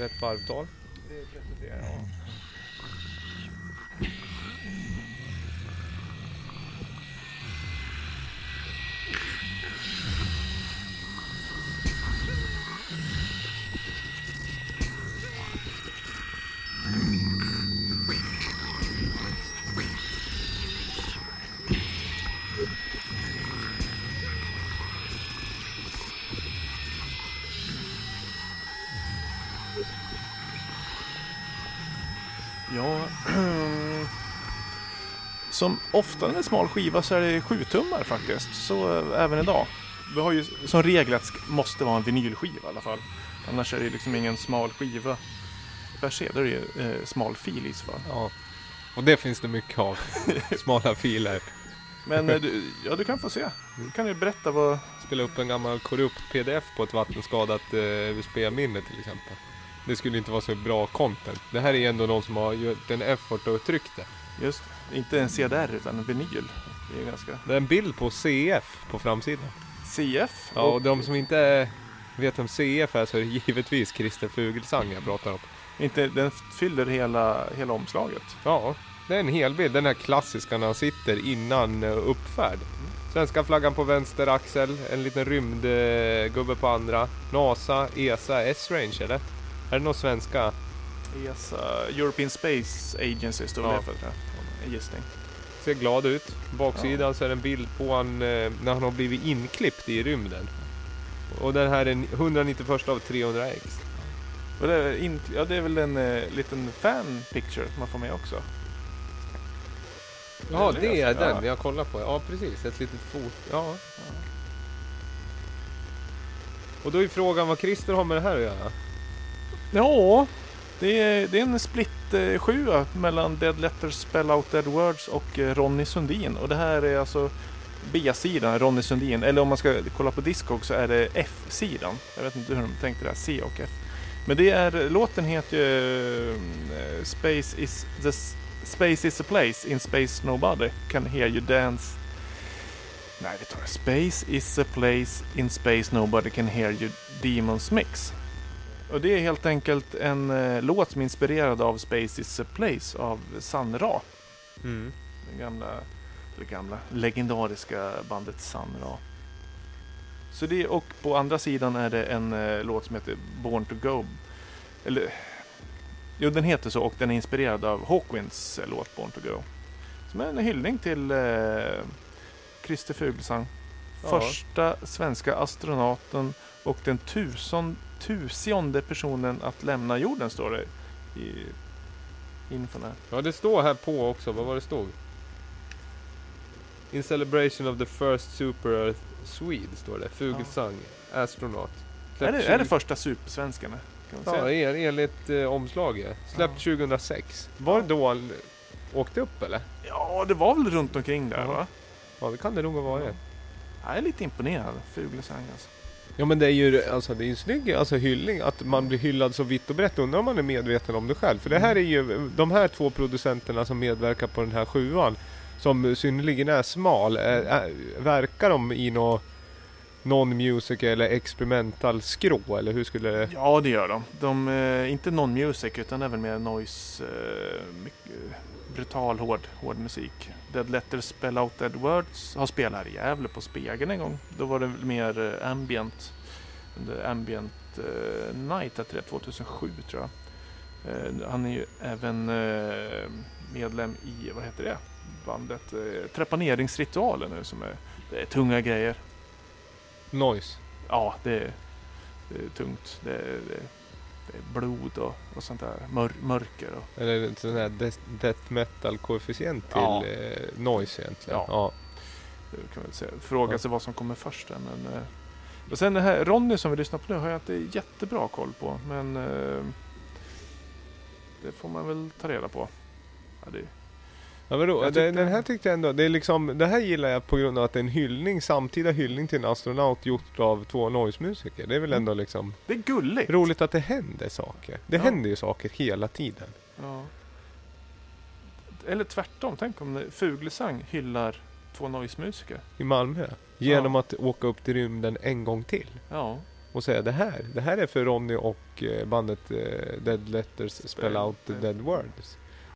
rätt varvtal. Det är 33, ja. Ja, som ofta med smal skiva så är det sju tummar faktiskt. Så eh, även idag. Vi har ju som regel att det måste vara en vinylskiva i alla fall. Annars är det liksom ingen smal skiva per se. Då är det ju eh, smal i fall. Ja. Och det finns det mycket av. Smala filer. Men eh, du, ja, du kan få se. Du kan ju berätta vad... Spela upp en gammal korrupt pdf på ett vattenskadat eh, USB-minne till exempel. Det skulle inte vara så bra content. Det här är ändå någon som har gjort en effort och tryckt det. Just inte en CDR utan en vinyl. Det är ganska... Det är en bild på CF på framsidan. CF. Ja, och de som inte vet vem CF är så är det givetvis Christer Fugelsang jag pratar om. Inte, den fyller hela, hela omslaget. Ja, det är en hel bild. Den här klassiska när han sitter innan eh, uppfärd. Svenska flaggan på vänster axel, en liten rymdgubbe på andra. NASA, ESA, S-Range eller? Är det någon svenska? ESA, European Space Agency står Ja. det för. tror jag. Gissning. Ser glad ut. Baksidan så är det en bild på han eh, när han har blivit inklippt i rymden. Och den här är en 191 av 300 ex. Och det, är in, ja, det är väl en eh, liten fan picture man får med också. Ja, Det det är den ja. jag kollar på. Ja, precis. Ett litet fot. Ja. Och då är frågan vad Christer har med det här att göra. Ja, det är, det är en split eh, sjua mellan Dead Letters, Spell Out Dead Words och eh, Ronny Sundin. Och det här är alltså B-sidan, Ronny Sundin. Eller om man ska kolla på Discog så är det F-sidan. Jag vet inte hur de tänkte där, C och F. Men det är, låten heter ju eh, Space is the Space is a place in space nobody can hear you dance. Nej, vi tar. Space is a place in space nobody can hear you demons mix. Och det är helt enkelt en eh, låt som är inspirerad av Space is a place av Sun Ra. Mm. Den gamla, eller gamla, legendariska bandet Sun Ra. Så det, och på andra sidan är det en eh, låt som heter Born to Go. Eller, jo den heter så och den är inspirerad av Hawkwinds eh, låt Born to Go. Som är en hyllning till eh, Christer Fuglesang. Ja. Första svenska astronauten och den tusen, tusionde personen att lämna jorden står det i infon här. Ja, det står här på också. Vad var det stod? In celebration of the first super earth Swede står det. Fugelsang, astronaut. Är det, är det 20 första supersvenskarna? Kan man Ja, säga? en- enligt eh, omslaget. Släppt 2006. Var det då han åkte upp eller? ja, det var väl runt omkring där Ja. va? Ja, det kan det nog ha varit. Jag är lite imponerad. Fuglesang alltså. Ja men det är ju alltså, det är en snygg alltså, hyllning, att man blir hyllad så vitt och brett. Undrar om man är medveten om det själv. För det här är ju de här två producenterna som medverkar på den här sjuan, som synnerligen är smal, är, är, verkar de i något non-music eller experimental skrå? Eller hur skulle det... Ja, det gör de. De är inte non-music utan även mer noise, eh, mycket brutal hård, hård musik. Dead Letters Spell Out Dead Words har spelat här i Gävle på Spegeln en gång. Då var det mer eh, ambient. Ambient eh, Night hette det 2007 tror jag. Eh, han är ju även eh, medlem i, vad heter det? Bandet eh, Trepaneringsritualen nu som är, det är tunga grejer. Noise? Ja, det är, det är tungt. Det, är, det är blod och, och sånt där. Mör, mörker och Eller en sån här death, death metal koefficient till Ja. eh, noise egentligen? Ja. ja. det kan man säga. Fråga Ja. sig vad som kommer först där. Men, eh, och sen det här Ronny som vi lyssnar på nu har jag inte jättebra koll på. Men eh, det får man väl ta reda på. Ja, det, Ja, vadå? Tyckte- den här tyckte jag ändå, det är liksom, det här gillar jag på grund av att det är en hyllning, samtida hyllning till en astronaut gjort av två noise-musiker. Det är väl Mm. ändå liksom det är gulligt. roligt att det händer saker. Det Ja. händer ju saker hela tiden. Ja. Eller tvärtom. Tänk om Fuglesang hyllar två noise-musiker. I Malmö. Genom att åka upp till rymden en gång till. Ja. och säga det här, det här är för Ronny och eh, bandet eh, Dead Letters Spell Out the Dead Words.